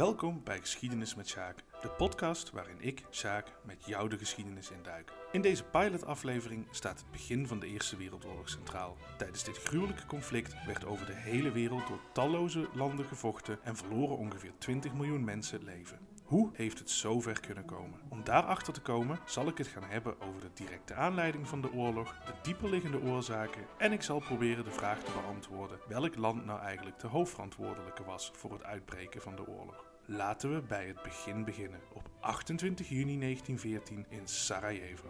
Welkom bij Geschiedenis met Sjaak, de podcast waarin ik, Sjaak, met jou de geschiedenis induik. In deze pilotaflevering staat het begin van de Eerste Wereldoorlog centraal. Tijdens dit gruwelijke conflict werd over de hele wereld door talloze landen gevochten en verloren ongeveer 20 miljoen mensen leven. Hoe heeft het zover kunnen komen? Om daarachter te komen zal ik het gaan hebben over de directe aanleiding van de oorlog, de dieperliggende oorzaken en ik zal proberen de vraag te beantwoorden welk land nou eigenlijk de hoofdverantwoordelijke was voor het uitbreken van de oorlog. Laten we bij het begin beginnen, op 28 juni 1914 in Sarajevo.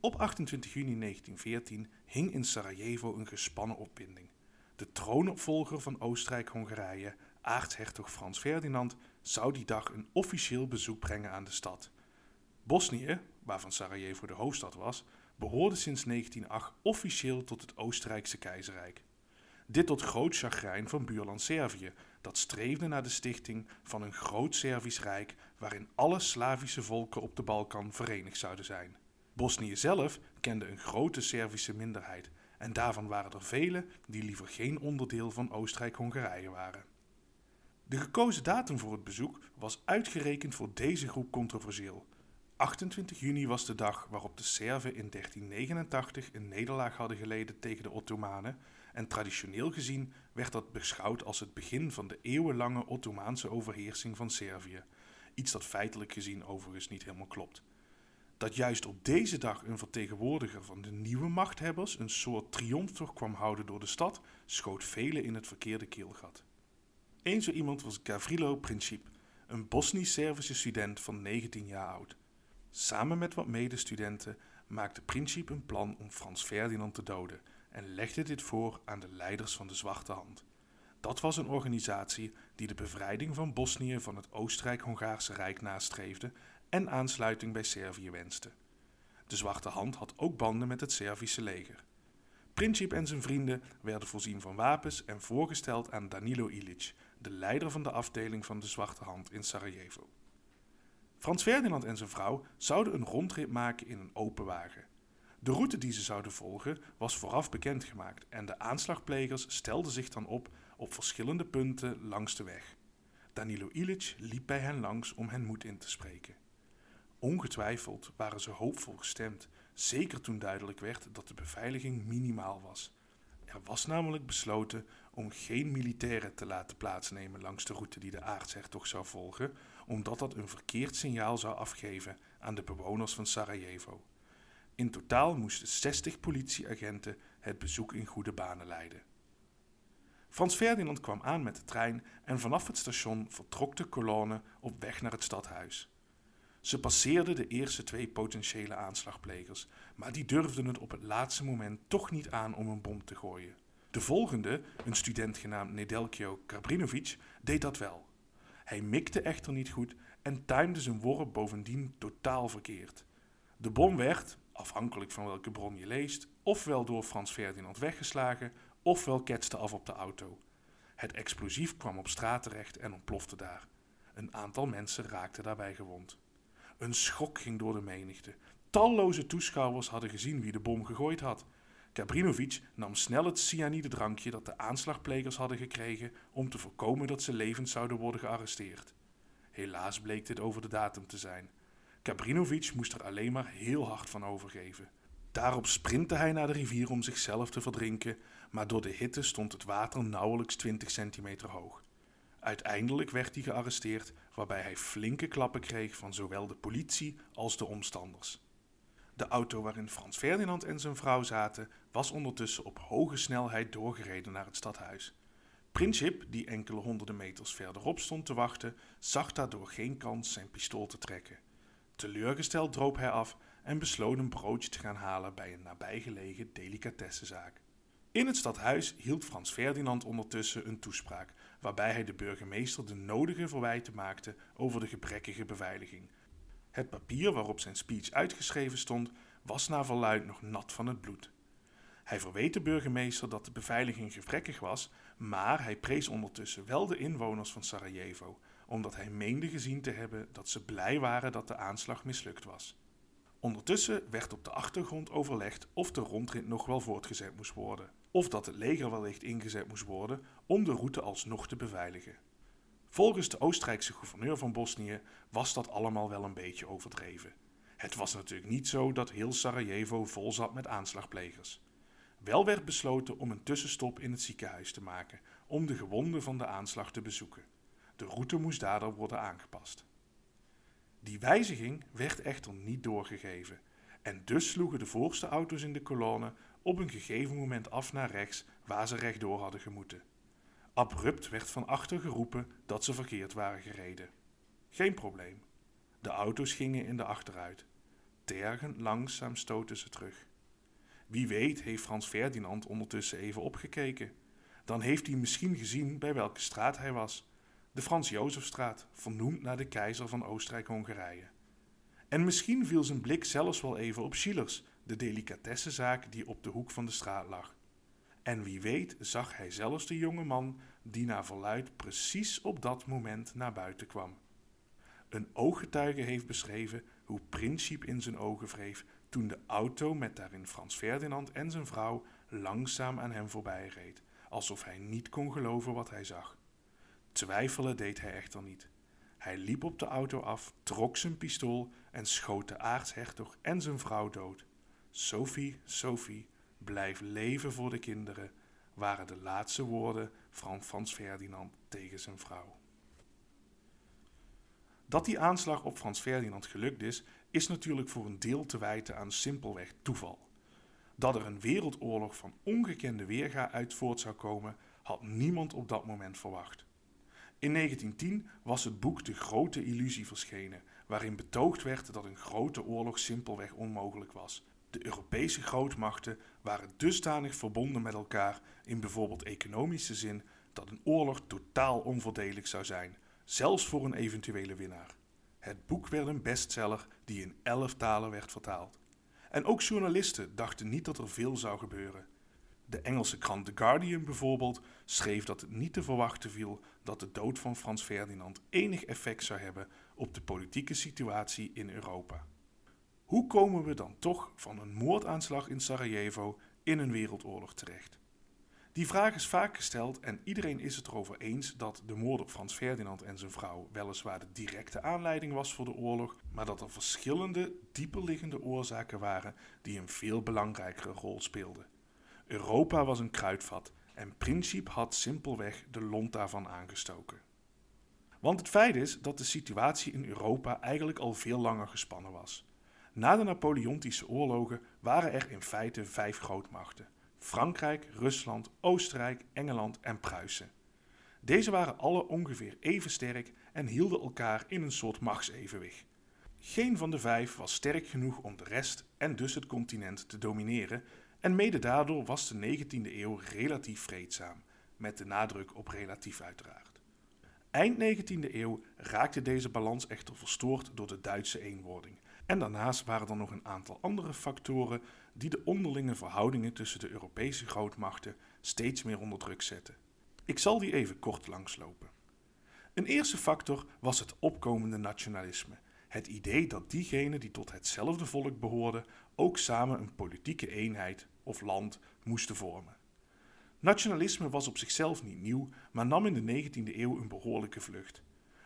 Op 28 juni 1914 hing in Sarajevo een gespannen opwinding. De troonopvolger van Oostenrijk-Hongarije, aartshertog Frans Ferdinand, zou die dag een officieel bezoek brengen aan de stad. Bosnië, waarvan Sarajevo de hoofdstad was, behoorde sinds 1908 officieel tot het Oostenrijkse keizerrijk. Dit tot groot chagrijn van buurland Servië, dat streefde naar de stichting van een groot Servisch rijk waarin alle Slavische volken op de Balkan verenigd zouden zijn. Bosnië zelf kende een grote Servische minderheid en daarvan waren er velen die liever geen onderdeel van Oostenrijk-Hongarije waren. De gekozen datum voor het bezoek was uitgerekend voor deze groep controversieel. 28 juni was de dag waarop de Serven in 1389 een nederlaag hadden geleden tegen de Ottomanen en traditioneel gezien werd dat beschouwd als het begin van de eeuwenlange Ottomaanse overheersing van Servië, iets dat feitelijk gezien overigens niet helemaal klopt. Dat juist op deze dag een vertegenwoordiger van de nieuwe machthebbers een soort triomftocht kwam houden door de stad, schoot velen in het verkeerde keelgat. Eén zo iemand was Gavrilo Princip, een Bosnisch-Servische student van 19 jaar oud. Samen met wat medestudenten maakte Princip een plan om Frans Ferdinand te doden en legde dit voor aan de leiders van de Zwarte Hand. Dat was een organisatie die de bevrijding van Bosnië van het Oostenrijk-Hongaarse Rijk nastreefde en aansluiting bij Servië wenste. De Zwarte Hand had ook banden met het Servische leger. Princip en zijn vrienden werden voorzien van wapens en voorgesteld aan Danilo Ilic, de leider van de afdeling van de Zwarte Hand in Sarajevo. Frans Ferdinand en zijn vrouw zouden een rondrit maken in een open wagen. De route die ze zouden volgen was vooraf bekendgemaakt en de aanslagplegers stelden zich dan op op verschillende punten langs de weg. Danilo Ilic liep bij hen langs om hen moed in te spreken. Ongetwijfeld waren ze hoopvol gestemd, zeker toen duidelijk werd dat de beveiliging minimaal was. Er was namelijk besloten om geen militairen te laten plaatsnemen langs de route die de aartshertog zou volgen, omdat dat een verkeerd signaal zou afgeven aan de bewoners van Sarajevo. In totaal moesten 60 politieagenten het bezoek in goede banen leiden. Frans Ferdinand kwam aan met de trein en vanaf het station vertrok de kolonne op weg naar het stadhuis. Ze passeerden de eerste twee potentiële aanslagplegers, maar die durfden het op het laatste moment toch niet aan om een bom te gooien. De volgende, een student genaamd Nedelkio Karbrinovic, deed dat wel. Hij mikte echter niet goed en timde zijn worp bovendien totaal verkeerd. De bom werd, afhankelijk van welke bron je leest, ofwel door Frans Ferdinand weggeslagen, ofwel ketste af op de auto. Het explosief kwam op straat terecht en ontplofte daar. Een aantal mensen raakten daarbij gewond. Een schok ging door de menigte. Talloze toeschouwers hadden gezien wie de bom gegooid had. Kabrinovic nam snel het cyanide-drankje dat de aanslagplegers hadden gekregen om te voorkomen dat ze levend zouden worden gearresteerd. Helaas bleek dit over de datum te zijn. Kabrinovic moest er alleen maar heel hard van overgeven. Daarop sprintte hij naar de rivier om zichzelf te verdrinken, maar door de hitte stond het water nauwelijks 20 centimeter hoog. Uiteindelijk werd hij gearresteerd, waarbij hij flinke klappen kreeg van zowel de politie als de omstanders. De auto waarin Frans Ferdinand en zijn vrouw zaten, was ondertussen op hoge snelheid doorgereden naar het stadhuis. Princip, die enkele honderden meters verderop stond te wachten, zag daardoor geen kans zijn pistool te trekken. Teleurgesteld droop hij af en besloot een broodje te gaan halen bij een nabijgelegen delicatessenzaak. In het stadhuis hield Frans Ferdinand ondertussen een toespraak, waarbij hij de burgemeester de nodige verwijten maakte over de gebrekkige beveiliging. Het papier waarop zijn speech uitgeschreven stond, was naar verluid nog nat van het bloed. Hij verweet de burgemeester dat de beveiliging gebrekkig was, maar hij prees ondertussen wel de inwoners van Sarajevo, omdat hij meende gezien te hebben dat ze blij waren dat de aanslag mislukt was. Ondertussen werd op de achtergrond overlegd of de rondrit nog wel voortgezet moest worden, of dat het leger wellicht ingezet moest worden om de route alsnog te beveiligen. Volgens de Oostenrijkse gouverneur van Bosnië was dat allemaal wel een beetje overdreven. Het was natuurlijk niet zo dat heel Sarajevo vol zat met aanslagplegers. Wel werd besloten om een tussenstop in het ziekenhuis te maken om de gewonden van de aanslag te bezoeken. De route moest daardoor worden aangepast. Die wijziging werd echter niet doorgegeven en dus sloegen de voorste auto's in de kolonne op een gegeven moment af naar rechts waar ze rechtdoor hadden gemoeten. Abrupt werd van achter geroepen dat ze verkeerd waren gereden. Geen probleem. De auto's gingen in de achteruit. Tergend langzaam stoten ze terug. Wie weet heeft Frans Ferdinand ondertussen even opgekeken. Dan heeft hij misschien gezien bij welke straat hij was. De Frans Jozefstraat, vernoemd naar de keizer van Oostenrijk-Hongarije. En misschien viel zijn blik zelfs wel even op Schillers, de delicatessenzaak die op de hoek van de straat lag. En wie weet zag hij zelfs de jonge man die naar verluid precies op dat moment naar buiten kwam. Een ooggetuige heeft beschreven hoe Princip in zijn ogen wreef toen de auto met daarin Frans Ferdinand en zijn vrouw langzaam aan hem voorbij reed, alsof hij niet kon geloven wat hij zag. Twijfelen deed hij echter niet. Hij liep op de auto af, trok zijn pistool en schoot de aartshertog en zijn vrouw dood. Sophie, Sophie, blijf leven voor de kinderen, waren de laatste woorden van Frans Ferdinand tegen zijn vrouw. Dat die aanslag op Frans Ferdinand gelukt is, is natuurlijk voor een deel te wijten aan simpelweg toeval. Dat er een wereldoorlog van ongekende weerga uit voort zou komen, had niemand op dat moment verwacht. In 1910 was het boek De Grote Illusie verschenen, waarin betoogd werd dat een grote oorlog simpelweg onmogelijk was. De Europese grootmachten waren dusdanig verbonden met elkaar in bijvoorbeeld economische zin dat een oorlog totaal onvoordelig zou zijn, zelfs voor een eventuele winnaar. Het boek werd een bestseller die in elf talen werd vertaald. En ook journalisten dachten niet dat er veel zou gebeuren. De Engelse krant The Guardian bijvoorbeeld schreef dat het niet te verwachten viel dat de dood van Frans Ferdinand enig effect zou hebben op de politieke situatie in Europa. Hoe komen we dan toch van een moordaanslag in Sarajevo in een wereldoorlog terecht? Die vraag is vaak gesteld en iedereen is het erover eens dat de moord op Frans Ferdinand en zijn vrouw weliswaar de directe aanleiding was voor de oorlog, maar dat er verschillende dieperliggende oorzaken waren die een veel belangrijkere rol speelden. Europa was een kruidvat en Princip had simpelweg de lont daarvan aangestoken. Want het feit is dat de situatie in Europa eigenlijk al veel langer gespannen was. Na de Napoleontische oorlogen waren er in feite vijf grootmachten: Frankrijk, Rusland, Oostenrijk, Engeland en Pruisen. Deze waren alle ongeveer even sterk en hielden elkaar in een soort machtsevenwicht. Geen van de vijf was sterk genoeg om de rest en dus het continent te domineren, en mede daardoor was de 19e eeuw relatief vreedzaam, met de nadruk op relatief uiteraard. Eind 19e eeuw raakte deze balans echter verstoord door de Duitse eenwording. En daarnaast waren er nog een aantal andere factoren die de onderlinge verhoudingen tussen de Europese grootmachten steeds meer onder druk zetten. Ik zal die even kort langslopen. Een eerste factor was het opkomende nationalisme. Het idee dat diegenen die tot hetzelfde volk behoorden ook samen een politieke eenheid of land moesten vormen. Nationalisme was op zichzelf niet nieuw, maar nam in de 19e eeuw een behoorlijke vlucht.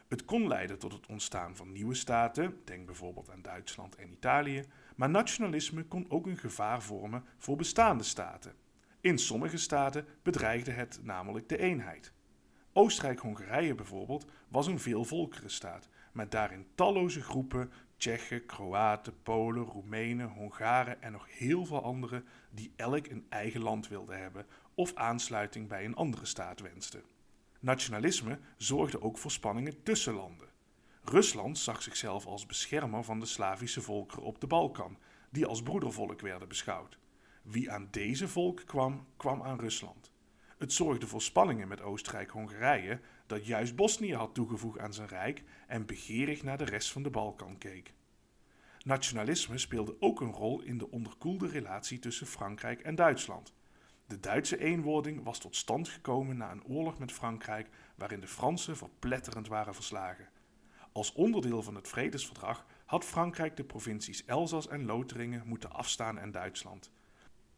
Het kon leiden tot het ontstaan van nieuwe staten, denk bijvoorbeeld aan Duitsland en Italië, maar nationalisme kon ook een gevaar vormen voor bestaande staten. In sommige staten bedreigde het namelijk de eenheid. Oostenrijk-Hongarije bijvoorbeeld was een veelvolkerenstaat, met daarin talloze groepen Tsjechen, Kroaten, Polen, Roemenen, Hongaren en nog heel veel anderen die elk een eigen land wilden hebben of aansluiting bij een andere staat wensten. Nationalisme zorgde ook voor spanningen tussen landen. Rusland zag zichzelf als beschermer van de Slavische volkeren op de Balkan, die als broedervolk werden beschouwd. Wie aan deze volk kwam, kwam aan Rusland. Het zorgde voor spanningen met Oostenrijk-Hongarije, dat juist Bosnië had toegevoegd aan zijn rijk en begeerig naar de rest van de Balkan keek. Nationalisme speelde ook een rol in de onderkoelde relatie tussen Frankrijk en Duitsland. De Duitse eenwording was tot stand gekomen na een oorlog met Frankrijk waarin de Fransen verpletterend waren verslagen. Als onderdeel van het vredesverdrag had Frankrijk de provincies Elzas en Lotharingen moeten afstaan aan Duitsland.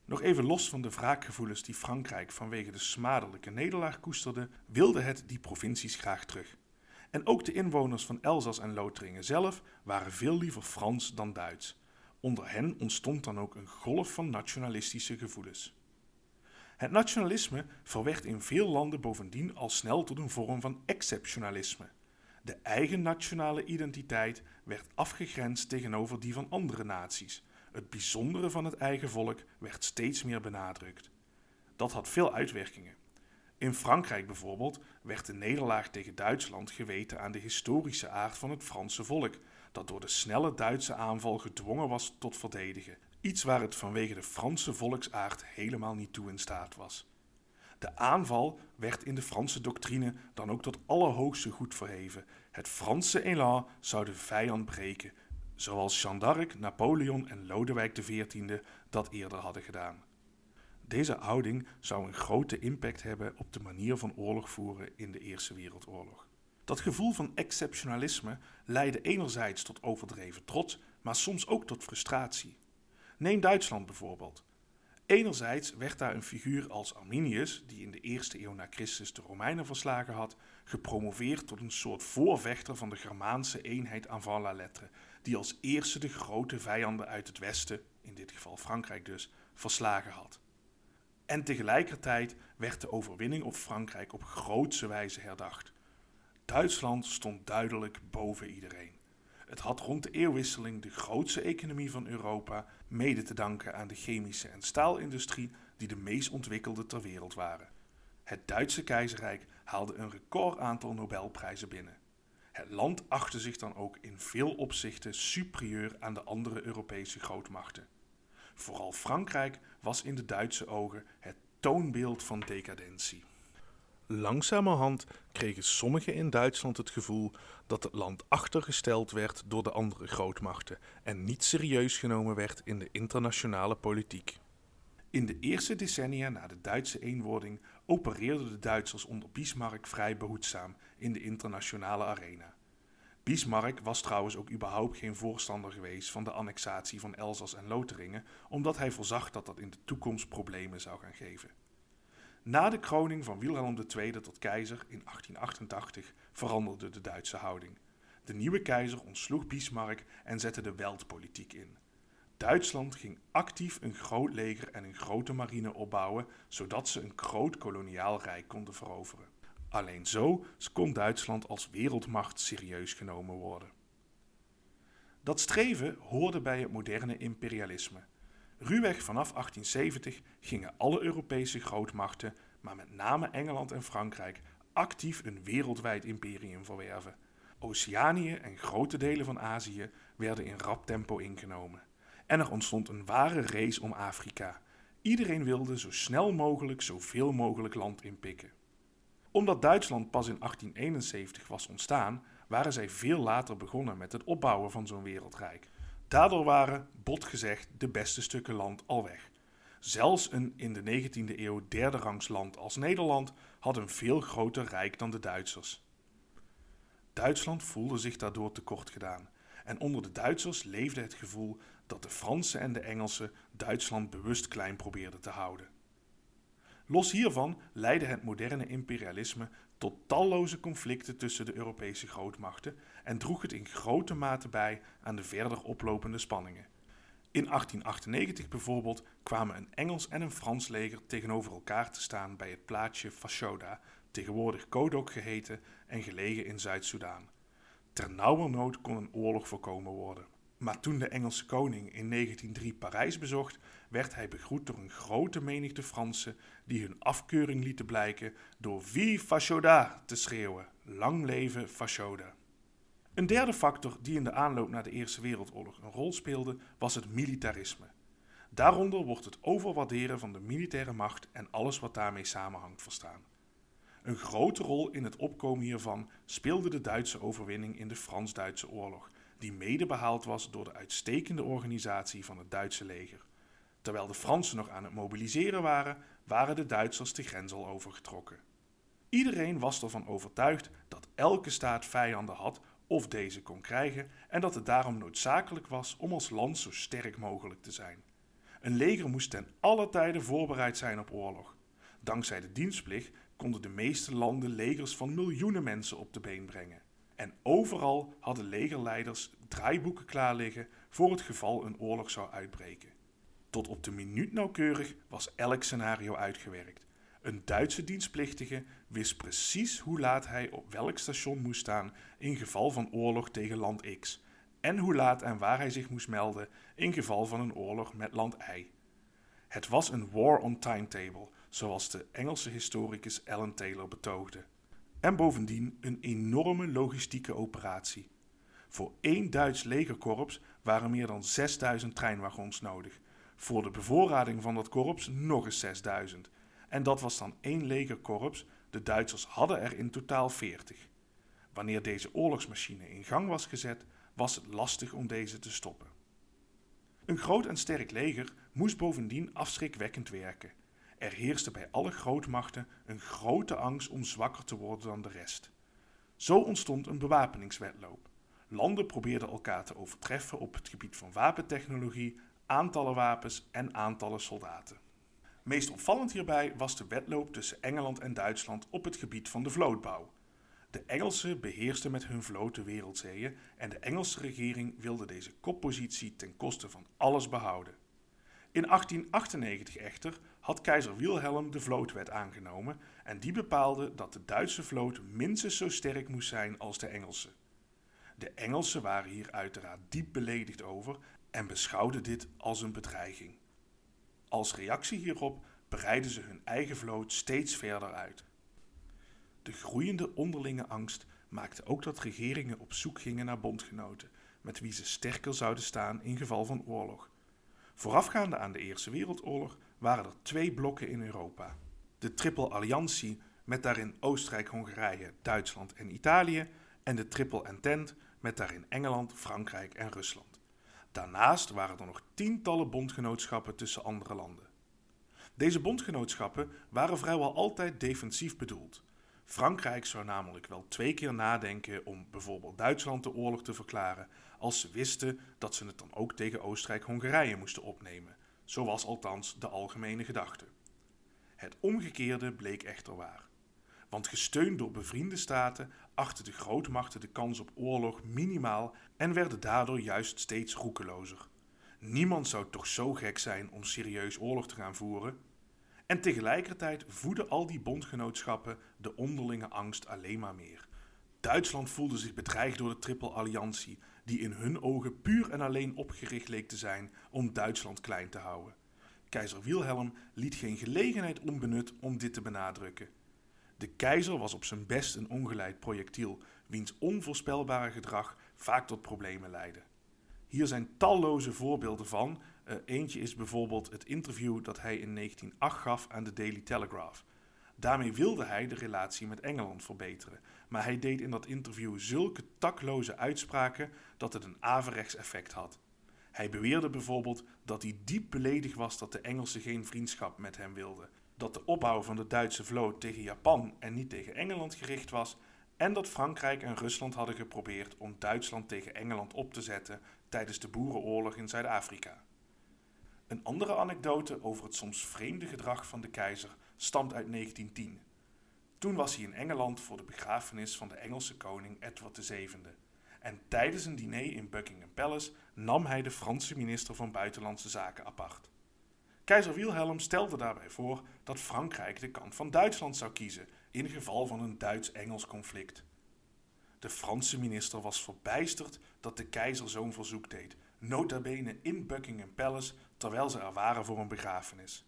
Nog even los van de wraakgevoelens die Frankrijk vanwege de smadelijke nederlaag koesterde, wilde het die provincies graag terug. En ook de inwoners van Elzas en Lotharingen zelf waren veel liever Frans dan Duits. Onder hen ontstond dan ook een golf van nationalistische gevoelens. Het nationalisme verwerd in veel landen bovendien al snel tot een vorm van exceptionalisme. De eigen nationale identiteit werd afgegrensd tegenover die van andere naties. Het bijzondere van het eigen volk werd steeds meer benadrukt. Dat had veel uitwerkingen. In Frankrijk bijvoorbeeld werd de nederlaag tegen Duitsland geweten aan de historische aard van het Franse volk, dat door de snelle Duitse aanval gedwongen was tot verdedigen. Iets waar het vanwege de Franse volksaard helemaal niet toe in staat was. De aanval werd in de Franse doctrine dan ook tot allerhoogste goed verheven. Het Franse élan zou de vijand breken, zoals Jeanne d'Arc, Napoleon en Lodewijk XIV dat eerder hadden gedaan. Deze houding zou een grote impact hebben op de manier van oorlog voeren in de Eerste Wereldoorlog. Dat gevoel van exceptionalisme leidde enerzijds tot overdreven trots, maar soms ook tot frustratie. Neem Duitsland bijvoorbeeld. Enerzijds werd daar een figuur als Arminius, die in de eerste eeuw na Christus de Romeinen verslagen had, gepromoveerd tot een soort voorvechter van de Germaanse eenheid avant la lettre, die als eerste de grote vijanden uit het westen, in dit geval Frankrijk dus, verslagen had. En tegelijkertijd werd de overwinning op Frankrijk op grootse wijze herdacht. Duitsland stond duidelijk boven iedereen. Het had rond de eeuwwisseling de grootste economie van Europa, mede te danken aan de chemische en staalindustrie die de meest ontwikkelde ter wereld waren. Het Duitse keizerrijk haalde een record aantal Nobelprijzen binnen. Het land achtte zich dan ook in veel opzichten superieur aan de andere Europese grootmachten. Vooral Frankrijk was in de Duitse ogen het toonbeeld van decadentie. Langzamerhand kregen sommigen in Duitsland het gevoel dat het land achtergesteld werd door de andere grootmachten en niet serieus genomen werd in de internationale politiek. In de eerste decennia na de Duitse eenwording opereerden de Duitsers onder Bismarck vrij behoedzaam in de internationale arena. Bismarck was trouwens ook überhaupt geen voorstander geweest van de annexatie van Elzas en Lotharingen, omdat hij voorzag dat dat in de toekomst problemen zou gaan geven. Na de kroning van Wilhelm II tot keizer in 1888 veranderde de Duitse houding. De nieuwe keizer ontsloeg Bismarck en zette de Weltpolitiek in. Duitsland ging actief een groot leger en een grote marine opbouwen, zodat ze een groot koloniaal rijk konden veroveren. Alleen zo kon Duitsland als wereldmacht serieus genomen worden. Dat streven hoorde bij het moderne imperialisme. Ruwweg vanaf 1870 gingen alle Europese grootmachten, maar met name Engeland en Frankrijk, actief een wereldwijd imperium verwerven. Oceanië en grote delen van Azië werden in rap tempo ingenomen. En er ontstond een ware race om Afrika. Iedereen wilde zo snel mogelijk zoveel mogelijk land inpikken. Omdat Duitsland pas in 1871 was ontstaan, waren zij veel later begonnen met het opbouwen van zo'n wereldrijk. Daardoor waren, bot gezegd, de beste stukken land al weg. Zelfs een in de 19e eeuw derde rangs land als Nederland had een veel groter rijk dan de Duitsers. Duitsland voelde zich daardoor tekort gedaan. En onder de Duitsers leefde het gevoel dat de Fransen en de Engelsen Duitsland bewust klein probeerden te houden. Los hiervan leidde het moderne imperialisme tot talloze conflicten tussen de Europese grootmachten en droeg het in grote mate bij aan de verder oplopende spanningen. In 1898 bijvoorbeeld kwamen een Engels en een Frans leger tegenover elkaar te staan bij het plaatsje Fashoda, tegenwoordig Kodok geheten en gelegen in Zuid-Soedan. Ter nauwernood kon een oorlog voorkomen worden. Maar toen de Engelse koning in 1903 Parijs bezocht, werd hij begroet door een grote menigte Fransen die hun afkeuring lieten blijken door Vive Fashoda te schreeuwen. Lang leven Fashoda. Een derde factor die in de aanloop naar de Eerste Wereldoorlog een rol speelde, was het militarisme. Daaronder wordt het overwaarderen van de militaire macht en alles wat daarmee samenhangt verstaan. Een grote rol in het opkomen hiervan speelde de Duitse overwinning in de Frans-Duitse oorlog, die mede behaald was door de uitstekende organisatie van het Duitse leger. Terwijl de Fransen nog aan het mobiliseren waren, waren de Duitsers de grens al overgetrokken. Iedereen was ervan overtuigd dat elke staat vijanden had of deze kon krijgen en dat het daarom noodzakelijk was om als land zo sterk mogelijk te zijn. Een leger moest ten alle tijde voorbereid zijn op oorlog. Dankzij de dienstplicht konden de meeste landen legers van miljoenen mensen op de been brengen. En overal hadden legerleiders draaiboeken klaar liggen voor het geval een oorlog zou uitbreken. Tot op de minuut nauwkeurig was elk scenario uitgewerkt. Een Duitse dienstplichtige wist precies hoe laat hij op welk station moest staan in geval van oorlog tegen land X en hoe laat en waar hij zich moest melden in geval van een oorlog met land Y. Het was een war on timetable, zoals de Engelse historicus Alan Taylor betoogde. En bovendien een enorme logistieke operatie. Voor één Duits legerkorps waren meer dan 6000 treinwagons nodig. Voor de bevoorrading van dat korps nog eens 6000. En dat was dan één legerkorps, de Duitsers hadden er in totaal 40. Wanneer deze oorlogsmachine in gang was gezet, was het lastig om deze te stoppen. Een groot en sterk leger moest bovendien afschrikwekkend werken. Er heerste bij alle grootmachten een grote angst om zwakker te worden dan de rest. Zo ontstond een bewapeningswetloop. Landen probeerden elkaar te overtreffen op het gebied van wapentechnologie, aantallen wapens en aantallen soldaten. Meest opvallend hierbij was de wedloop tussen Engeland en Duitsland op het gebied van de vlootbouw. De Engelsen beheersten met hun vloot de wereldzeeën en de Engelse regering wilde deze koppositie ten koste van alles behouden. In 1898 echter had keizer Wilhelm de vlootwet aangenomen en die bepaalde dat de Duitse vloot minstens zo sterk moest zijn als de Engelse. De Engelsen waren hier uiteraard diep beledigd over en beschouwden dit als een bedreiging. Als reactie hierop breidden ze hun eigen vloot steeds verder uit. De groeiende onderlinge angst maakte ook dat regeringen op zoek gingen naar bondgenoten, met wie ze sterker zouden staan in geval van oorlog. Voorafgaande aan de Eerste Wereldoorlog waren er twee blokken in Europa. De Triple Alliantie met daarin Oostenrijk, Hongarije, Duitsland en Italië en de Triple Entente met daarin Engeland, Frankrijk en Rusland. Daarnaast waren er nog tientallen bondgenootschappen tussen andere landen. Deze bondgenootschappen waren vrijwel altijd defensief bedoeld. Frankrijk zou namelijk wel twee keer nadenken om bijvoorbeeld Duitsland de oorlog te verklaren, als ze wisten dat ze het dan ook tegen Oostenrijk-Hongarije moesten opnemen. Zo was althans de algemene gedachte. Het omgekeerde bleek echter waar. Want gesteund door bevriende staten achtten de grootmachten de kans op oorlog minimaal en werden daardoor juist steeds roekelozer. Niemand zou toch zo gek zijn om serieus oorlog te gaan voeren? En tegelijkertijd voeden al die bondgenootschappen de onderlinge angst alleen maar meer. Duitsland voelde zich bedreigd door de Triple Alliantie, die in hun ogen puur en alleen opgericht leek te zijn om Duitsland klein te houden. Keizer Wilhelm liet geen gelegenheid onbenut om dit te benadrukken. De keizer was op zijn best een ongeleid projectiel, wiens onvoorspelbare gedrag vaak tot problemen leidde. Hier zijn talloze voorbeelden van. Uh, eentje is bijvoorbeeld het interview dat hij in 1908 gaf aan de Daily Telegraph. Daarmee wilde hij de relatie met Engeland verbeteren, maar hij deed in dat interview zulke takloze uitspraken dat het een averechts effect had. Hij beweerde bijvoorbeeld dat hij diep beledigd was dat de Engelsen geen vriendschap met hem wilden, dat de opbouw van de Duitse vloot tegen Japan en niet tegen Engeland gericht was en dat Frankrijk en Rusland hadden geprobeerd om Duitsland tegen Engeland op te zetten tijdens de boerenoorlog in Zuid-Afrika. Een andere anekdote over het soms vreemde gedrag van de keizer stamt uit 1910. Toen was hij in Engeland voor de begrafenis van de Engelse koning Edward VII. En tijdens een diner in Buckingham Palace nam hij de Franse minister van Buitenlandse Zaken apart. Keizer Wilhelm stelde daarbij voor dat Frankrijk de kant van Duitsland zou kiezen in geval van een Duits-Engels conflict. De Franse minister was verbijsterd dat de keizer zo'n verzoek deed, nota bene in Buckingham Palace terwijl ze er waren voor een begrafenis.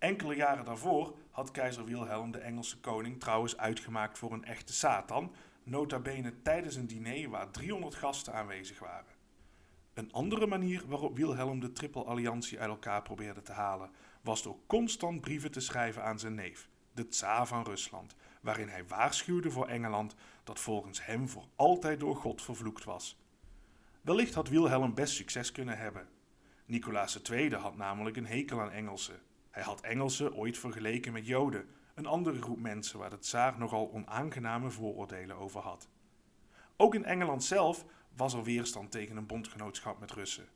Enkele jaren daarvoor had keizer Wilhelm de Engelse koning trouwens uitgemaakt voor een echte Satan, nota bene tijdens een diner waar 300 gasten aanwezig waren. Een andere manier waarop Wilhelm de Triple Alliantie uit elkaar probeerde te halen, was door constant brieven te schrijven aan zijn neef, de tsaar van Rusland, waarin hij waarschuwde voor Engeland dat volgens hem voor altijd door God vervloekt was. Wellicht had Wilhelm best succes kunnen hebben. Nicolaas II had namelijk een hekel aan Engelsen. Hij had Engelsen ooit vergeleken met Joden, een andere groep mensen waar de tsaar nogal onaangename vooroordelen over had. Ook in Engeland zelf was er weerstand tegen een bondgenootschap met Russen.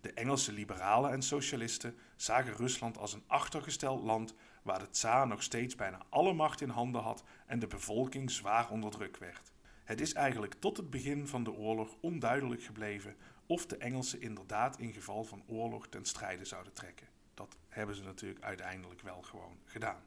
De Engelse liberalen en socialisten zagen Rusland als een achtergesteld land waar de tsaar nog steeds bijna alle macht in handen had en de bevolking zwaar onder druk werd. Het is eigenlijk tot het begin van de oorlog onduidelijk gebleven of de Engelsen inderdaad in geval van oorlog ten strijde zouden trekken. Dat hebben ze natuurlijk uiteindelijk wel gewoon gedaan.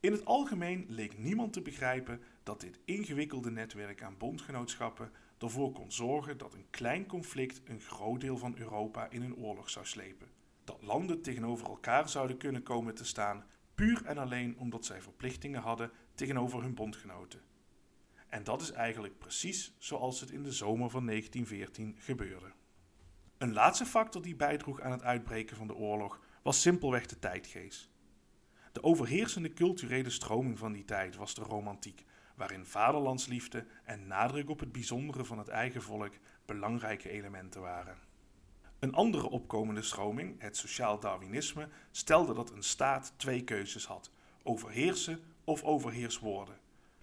In het algemeen leek niemand te begrijpen dat dit ingewikkelde netwerk aan bondgenootschappen ervoor kon zorgen dat een klein conflict een groot deel van Europa in een oorlog zou slepen. Dat landen tegenover elkaar zouden kunnen komen te staan, puur en alleen omdat zij verplichtingen hadden tegenover hun bondgenoten. En dat is eigenlijk precies zoals het in de zomer van 1914 gebeurde. Een laatste factor die bijdroeg aan het uitbreken van de oorlog was simpelweg de tijdgeest. De overheersende culturele stroming van die tijd was de romantiek, waarin vaderlandsliefde en nadruk op het bijzondere van het eigen volk belangrijke elementen waren. Een andere opkomende stroming, het sociaal Darwinisme, stelde dat een staat twee keuzes had: overheersen of overheers worden.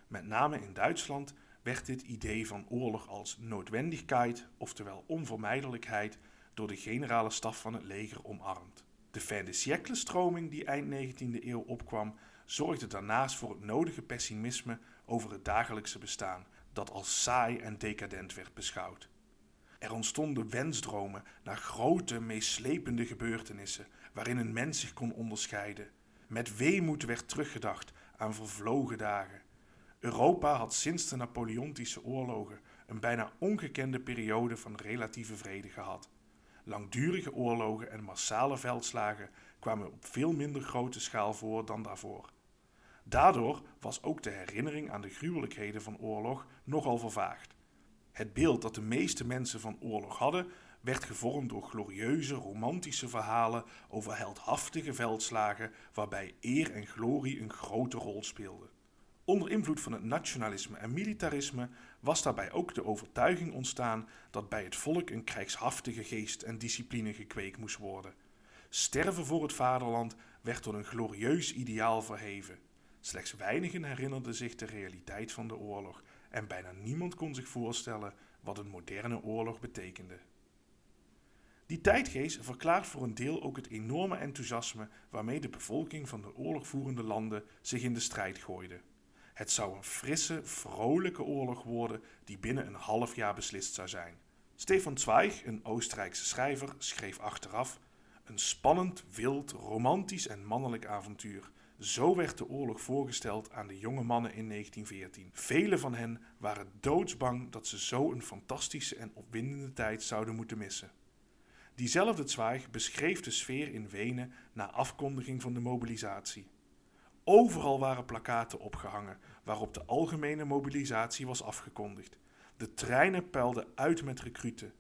Met name in Duitsland werd dit idee van oorlog als noodwendigheid, oftewel onvermijdelijkheid, door de generale staf van het leger omarmd. De fin de siècle stroming die eind 19e eeuw opkwam, zorgde daarnaast voor het nodige pessimisme over het dagelijkse bestaan, dat als saai en decadent werd beschouwd. Er ontstonden wensdromen naar grote, meeslepende gebeurtenissen waarin een mens zich kon onderscheiden. Met weemoed werd teruggedacht aan vervlogen dagen. Europa had sinds de Napoleontische oorlogen een bijna ongekende periode van relatieve vrede gehad. Langdurige oorlogen en massale veldslagen kwamen op veel minder grote schaal voor dan daarvoor. Daardoor was ook de herinnering aan de gruwelijkheden van oorlog nogal vervaagd. Het beeld dat de meeste mensen van oorlog hadden, werd gevormd door glorieuze, romantische verhalen over heldhaftige veldslagen waarbij eer en glorie een grote rol speelden. Onder invloed van het nationalisme en militarisme was daarbij ook de overtuiging ontstaan dat bij het volk een krijgshaftige geest en discipline gekweekt moest worden. Sterven voor het vaderland werd tot een glorieus ideaal verheven. Slechts weinigen herinnerden zich de realiteit van de oorlog en bijna niemand kon zich voorstellen wat een moderne oorlog betekende. Die tijdgeest verklaart voor een deel ook het enorme enthousiasme waarmee de bevolking van de oorlogvoerende landen zich in de strijd gooide. Het zou een frisse, vrolijke oorlog worden die binnen een half jaar beslist zou zijn. Stefan Zweig, een Oostenrijkse schrijver, schreef achteraf: Een spannend, wild, romantisch en mannelijk avontuur. Zo werd de oorlog voorgesteld aan de jonge mannen in 1914. Velen van hen waren doodsbang dat ze zo een fantastische en opwindende tijd zouden moeten missen. Diezelfde Zweig beschreef de sfeer in Wenen na afkondiging van de mobilisatie. Overal waren plakaten opgehangen waarop de algemene mobilisatie was afgekondigd. De treinen peilden uit met recruten.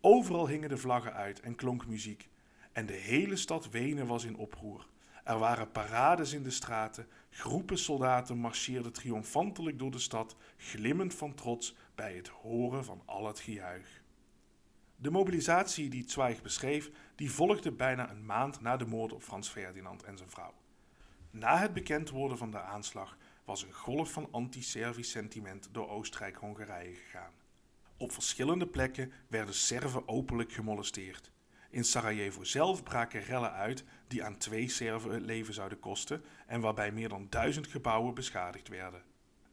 Overal hingen de vlaggen uit en klonk muziek. En de hele stad Wenen was in oproer. Er waren parades in de straten, groepen soldaten marcheerden triomfantelijk door de stad, glimmend van trots bij het horen van al het gejuich. De mobilisatie die Zweig beschreef, die volgde bijna een maand na de moord op Frans Ferdinand en zijn vrouw. Na het bekend worden van de aanslag was een golf van anti-Servisch sentiment door Oostenrijk-Hongarije gegaan. Op verschillende plekken werden Serven openlijk gemolesteerd. In Sarajevo zelf braken rellen uit die aan twee Serven het leven zouden kosten en waarbij meer dan duizend gebouwen beschadigd werden.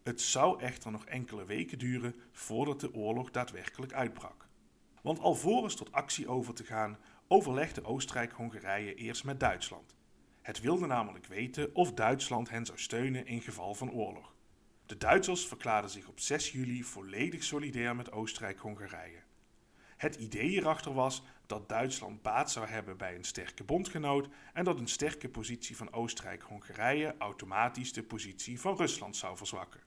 Het zou echter nog enkele weken duren voordat de oorlog daadwerkelijk uitbrak. Want alvorens tot actie over te gaan, overlegde Oostenrijk-Hongarije eerst met Duitsland. Het wilde namelijk weten of Duitsland hen zou steunen in geval van oorlog. De Duitsers verklaarden zich op 6 juli volledig solidair met Oostenrijk-Hongarije. Het idee hierachter was dat Duitsland baat zou hebben bij een sterke bondgenoot en dat een sterke positie van Oostenrijk-Hongarije automatisch de positie van Rusland zou verzwakken.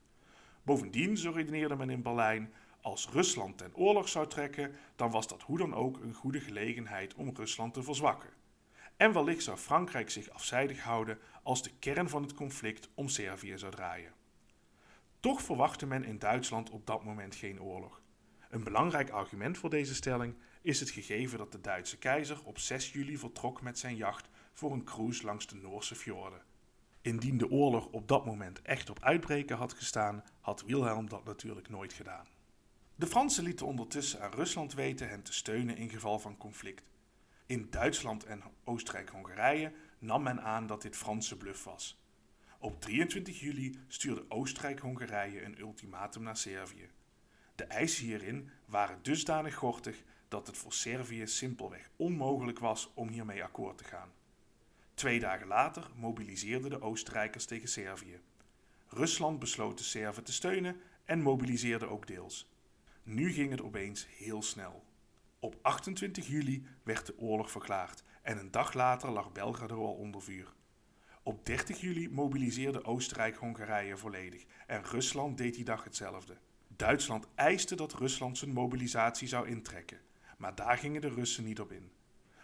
Bovendien, zo redeneerde men in Berlijn, als Rusland ten oorlog zou trekken, dan was dat hoe dan ook een goede gelegenheid om Rusland te verzwakken. En wellicht zou Frankrijk zich afzijdig houden als de kern van het conflict om Servië zou draaien. Toch verwachtte men in Duitsland op dat moment geen oorlog. Een belangrijk argument voor deze stelling is het gegeven dat de Duitse keizer op 6 juli vertrok met zijn jacht voor een cruise langs de Noorse fjorden. Indien de oorlog op dat moment echt op uitbreken had gestaan, had Wilhelm dat natuurlijk nooit gedaan. De Fransen lieten ondertussen aan Rusland weten hen te steunen in geval van conflict. In Duitsland en Oostenrijk-Hongarije nam men aan dat dit Franse bluff was. Op 23 juli stuurde Oostenrijk-Hongarije een ultimatum naar Servië. De eisen hierin waren dusdanig gortig dat het voor Servië simpelweg onmogelijk was om hiermee akkoord te gaan. Twee dagen later mobiliseerden de Oostenrijkers tegen Servië. Rusland besloot de Serven te steunen en mobiliseerde ook deels. Nu ging het opeens heel snel. Op 28 juli werd de oorlog verklaard en een dag later lag Belgrado al onder vuur. Op 30 juli mobiliseerde Oostenrijk-Hongarije volledig en Rusland deed die dag hetzelfde. Duitsland eiste dat Rusland zijn mobilisatie zou intrekken, maar daar gingen de Russen niet op in.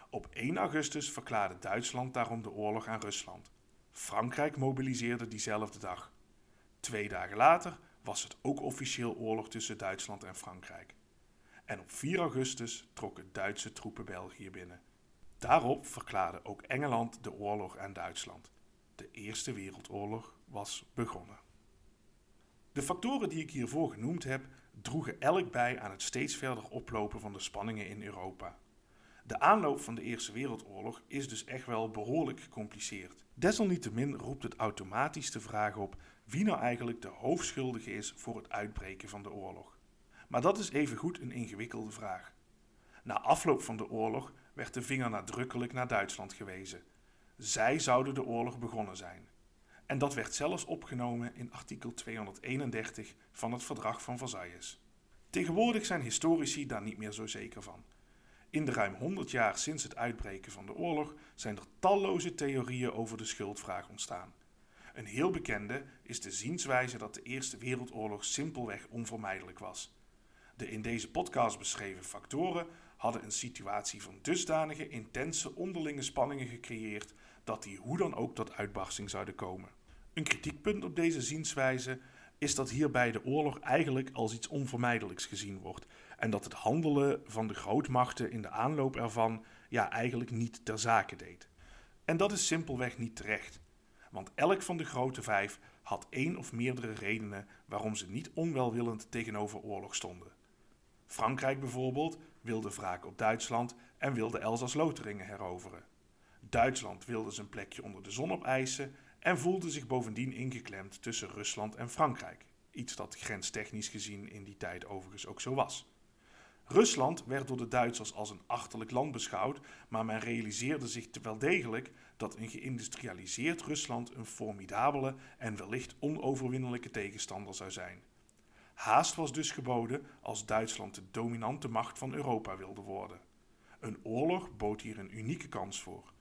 Op 1 augustus verklaarde Duitsland daarom de oorlog aan Rusland. Frankrijk mobiliseerde diezelfde dag. Twee dagen later was het ook officieel oorlog tussen Duitsland en Frankrijk. En op 4 augustus trokken Duitse troepen België binnen. Daarop verklaarde ook Engeland de oorlog aan Duitsland. De Eerste Wereldoorlog was begonnen. De factoren die ik hiervoor genoemd heb, droegen elk bij aan het steeds verder oplopen van de spanningen in Europa. De aanloop van de Eerste Wereldoorlog is dus echt wel behoorlijk gecompliceerd. Desalniettemin roept het automatisch de vraag op wie nou eigenlijk de hoofdschuldige is voor het uitbreken van de oorlog. Maar dat is evengoed een ingewikkelde vraag. Na afloop van de oorlog werd de vinger nadrukkelijk naar Duitsland gewezen. Zij zouden de oorlog begonnen zijn. En dat werd zelfs opgenomen in artikel 231 van het Verdrag van Versailles. Tegenwoordig zijn historici daar niet meer zo zeker van. In de ruim 100 jaar sinds het uitbreken van de oorlog zijn er talloze theorieën over de schuldvraag ontstaan. Een heel bekende is de zienswijze dat de Eerste Wereldoorlog simpelweg onvermijdelijk was. De in deze podcast beschreven factoren hadden een situatie van dusdanige intense onderlinge spanningen gecreëerd dat die hoe dan ook tot uitbarsting zouden komen. Een kritiekpunt op deze zienswijze is dat hierbij de oorlog eigenlijk als iets onvermijdelijks gezien wordt en dat het handelen van de grootmachten in de aanloop ervan ja eigenlijk niet ter zake deed. En dat is simpelweg niet terecht, want elk van de grote vijf had één of meerdere redenen waarom ze niet onwelwillend tegenover oorlog stonden. Frankrijk bijvoorbeeld wilde wraak op Duitsland en wilde Elzas-Lotharingen heroveren. Duitsland wilde zijn plekje onder de zon opeisen en voelde zich bovendien ingeklemd tussen Rusland en Frankrijk. Iets dat grenstechnisch gezien in die tijd overigens ook zo was. Rusland werd door de Duitsers als een achterlijk land beschouwd, maar men realiseerde zich wel degelijk dat een geïndustrialiseerd Rusland een formidabele en wellicht onoverwinnelijke tegenstander zou zijn. Haast was dus geboden als Duitsland de dominante macht van Europa wilde worden. Een oorlog bood hier een unieke kans voor.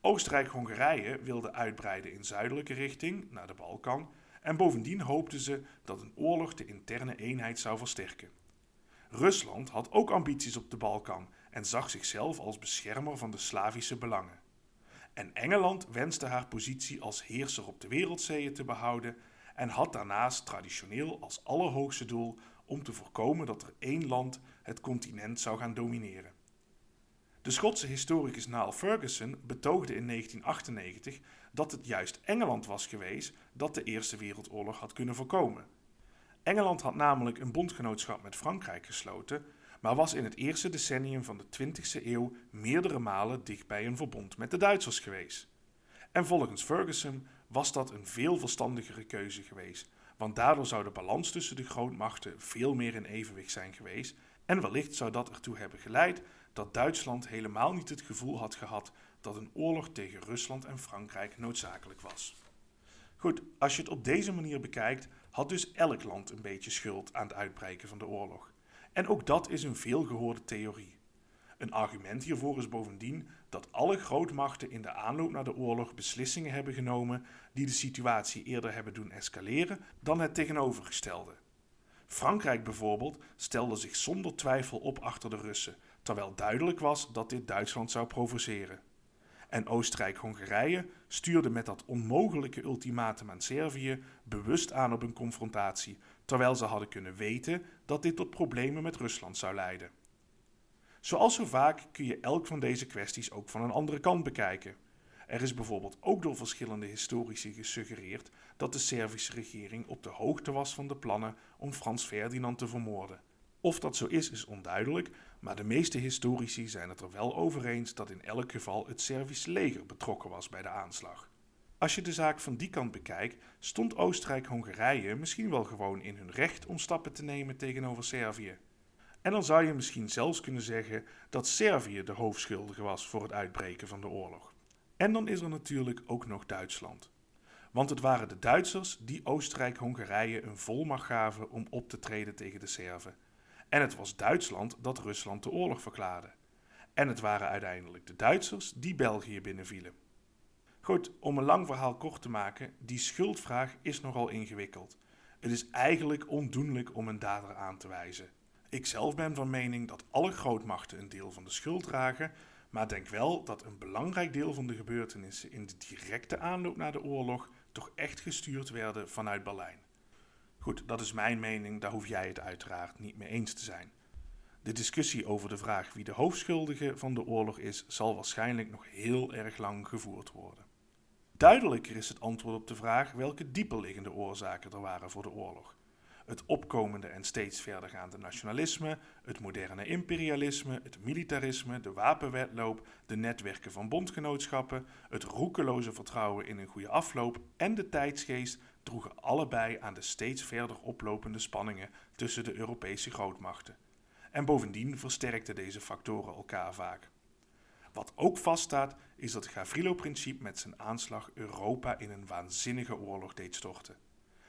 Oostenrijk-Hongarije wilde uitbreiden in zuidelijke richting, naar de Balkan, en bovendien hoopten ze dat een oorlog de interne eenheid zou versterken. Rusland had ook ambities op de Balkan en zag zichzelf als beschermer van de Slavische belangen. En Engeland wenste haar positie als heerser op de wereldzeeën te behouden en had daarnaast traditioneel als allerhoogste doel om te voorkomen dat er één land het continent zou gaan domineren. De Schotse historicus Niall Ferguson betoogde in 1998 dat het juist Engeland was geweest dat de Eerste Wereldoorlog had kunnen voorkomen. Engeland had namelijk een bondgenootschap met Frankrijk gesloten, maar was in het eerste decennium van de 20e eeuw meerdere malen dicht bij een verbond met de Duitsers geweest. En volgens Ferguson was dat een veel verstandigere keuze geweest, want daardoor zou de balans tussen de grootmachten veel meer in evenwicht zijn geweest en wellicht zou dat ertoe hebben geleid dat Duitsland helemaal niet het gevoel had gehad dat een oorlog tegen Rusland en Frankrijk noodzakelijk was. Goed, als je het op deze manier bekijkt, had dus elk land een beetje schuld aan het uitbreken van de oorlog. En ook dat is een veelgehoorde theorie. Een argument hiervoor is bovendien dat alle grootmachten in de aanloop naar de oorlog beslissingen hebben genomen die de situatie eerder hebben doen escaleren dan het tegenovergestelde. Frankrijk bijvoorbeeld stelde zich zonder twijfel op achter de Russen, terwijl duidelijk was dat dit Duitsland zou provoceren. En Oostenrijk-Hongarije stuurde met dat onmogelijke ultimatum aan Servië bewust aan op een confrontatie, terwijl ze hadden kunnen weten dat dit tot problemen met Rusland zou leiden. Zoals zo vaak kun je elk van deze kwesties ook van een andere kant bekijken. Er is bijvoorbeeld ook door verschillende historici gesuggereerd dat de Servische regering op de hoogte was van de plannen om Frans Ferdinand te vermoorden. Of dat zo is, is onduidelijk, maar de meeste historici zijn het er wel over eens dat in elk geval het Servische leger betrokken was bij de aanslag. Als je de zaak van die kant bekijkt, stond Oostenrijk-Hongarije misschien wel gewoon in hun recht om stappen te nemen tegenover Servië. En dan zou je misschien zelfs kunnen zeggen dat Servië de hoofdschuldige was voor het uitbreken van de oorlog. En dan is er natuurlijk ook nog Duitsland. Want het waren de Duitsers die Oostenrijk-Hongarije een volmacht gaven om op te treden tegen de Serven. En het was Duitsland dat Rusland de oorlog verklaarde. En het waren uiteindelijk de Duitsers die België binnenvielen. Goed, om een lang verhaal kort te maken, die schuldvraag is nogal ingewikkeld. Het is eigenlijk ondoenlijk om een dader aan te wijzen. Ik zelf ben van mening dat alle grootmachten een deel van de schuld dragen, maar denk wel dat een belangrijk deel van de gebeurtenissen in de directe aanloop naar de oorlog toch echt gestuurd werden vanuit Berlijn. Goed, dat is mijn mening, daar hoef jij het uiteraard niet mee eens te zijn. De discussie over de vraag wie de hoofdschuldige van de oorlog is, zal waarschijnlijk nog heel erg lang gevoerd worden. Duidelijker is het antwoord op de vraag welke dieperliggende oorzaken er waren voor de oorlog. Het opkomende en steeds verdergaande nationalisme, het moderne imperialisme, het militarisme, de wapenwetloop, de netwerken van bondgenootschappen, het roekeloze vertrouwen in een goede afloop en de tijdsgeest droegen allebei aan de steeds verder oplopende spanningen tussen de Europese grootmachten. En bovendien versterkten deze factoren elkaar vaak. Wat ook vaststaat, is dat het Gavrilo-principe met zijn aanslag Europa in een waanzinnige oorlog deed storten.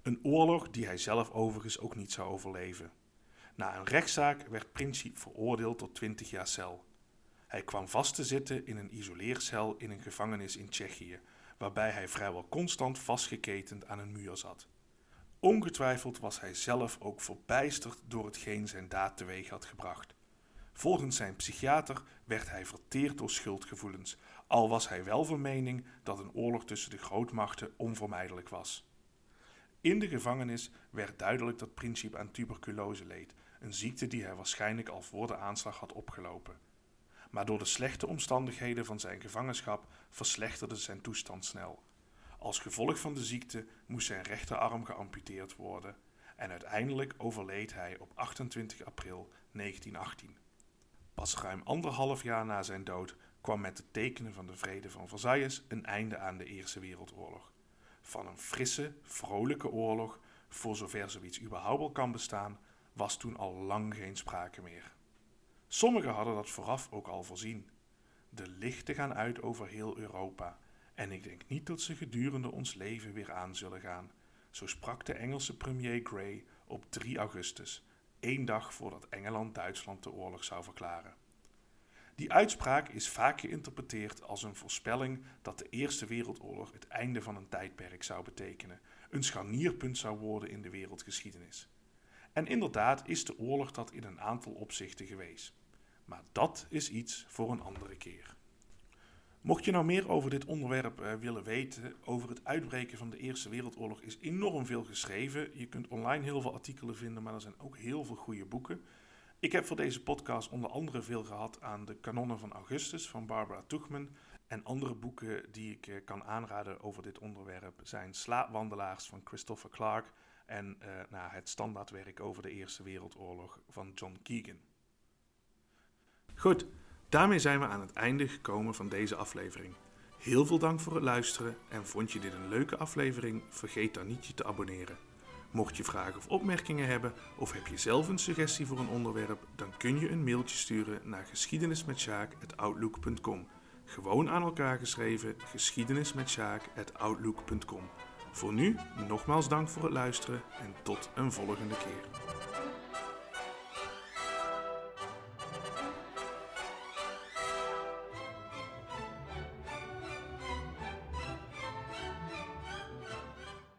Een oorlog die hij zelf overigens ook niet zou overleven. Na een rechtszaak werd Principe veroordeeld tot 20 jaar cel. Hij kwam vast te zitten in een isoleercel in een gevangenis in Tsjechië, waarbij hij vrijwel constant vastgeketend aan een muur zat. Ongetwijfeld was hij zelf ook verbijsterd door hetgeen zijn daad teweeg had gebracht. Volgens zijn psychiater werd hij verteerd door schuldgevoelens, al was hij wel van mening dat een oorlog tussen de grootmachten onvermijdelijk was. In de gevangenis werd duidelijk dat Principe aan tuberculose leed, een ziekte die hij waarschijnlijk al voor de aanslag had opgelopen. Maar door de slechte omstandigheden van zijn gevangenschap verslechterde zijn toestand snel. Als gevolg van de ziekte moest zijn rechterarm geamputeerd worden en uiteindelijk overleed hij op 28 april 1918. Pas ruim anderhalf jaar na zijn dood kwam met het tekenen van de Vrede van Versailles een einde aan de Eerste Wereldoorlog. Van een frisse, vrolijke oorlog, voor zover zoiets überhaupt kan bestaan, was toen al lang geen sprake meer. Sommigen hadden dat vooraf ook al voorzien. De lichten gaan uit over heel Europa, en ik denk niet dat ze gedurende ons leven weer aan zullen gaan. Zo sprak de Engelse premier Grey op 3 augustus, één dag voordat Engeland Duitsland de oorlog zou verklaren. Die uitspraak is vaak geïnterpreteerd als een voorspelling dat de Eerste Wereldoorlog het einde van een tijdperk zou betekenen, een scharnierpunt zou worden in de wereldgeschiedenis. En inderdaad is de oorlog dat in een aantal opzichten geweest. Maar dat is iets voor een andere keer. Mocht je nou meer over dit onderwerp uh, willen weten, over het uitbreken van de Eerste Wereldoorlog is enorm veel geschreven. Je kunt online heel veel artikelen vinden, maar er zijn ook heel veel goede boeken. Ik heb voor deze podcast onder andere veel gehad aan de kanonnen van Augustus van Barbara Tuchman. En andere boeken die ik uh, kan aanraden over dit onderwerp zijn Slaapwandelaars van Christopher Clark en uh, nou, het standaardwerk over de Eerste Wereldoorlog van John Keegan. Goed, Daarmee zijn we aan het einde gekomen van deze aflevering. Heel veel dank voor het luisteren en vond je dit een leuke aflevering? Vergeet dan niet je te abonneren. Mocht je vragen of opmerkingen hebben of heb je zelf een suggestie voor een onderwerp, dan kun je een mailtje sturen naar geschiedenismetsjaak.outlook.com. Gewoon aan elkaar geschreven geschiedenismetsjaak.outlook.com. Voor nu, nogmaals dank voor het luisteren en tot een volgende keer.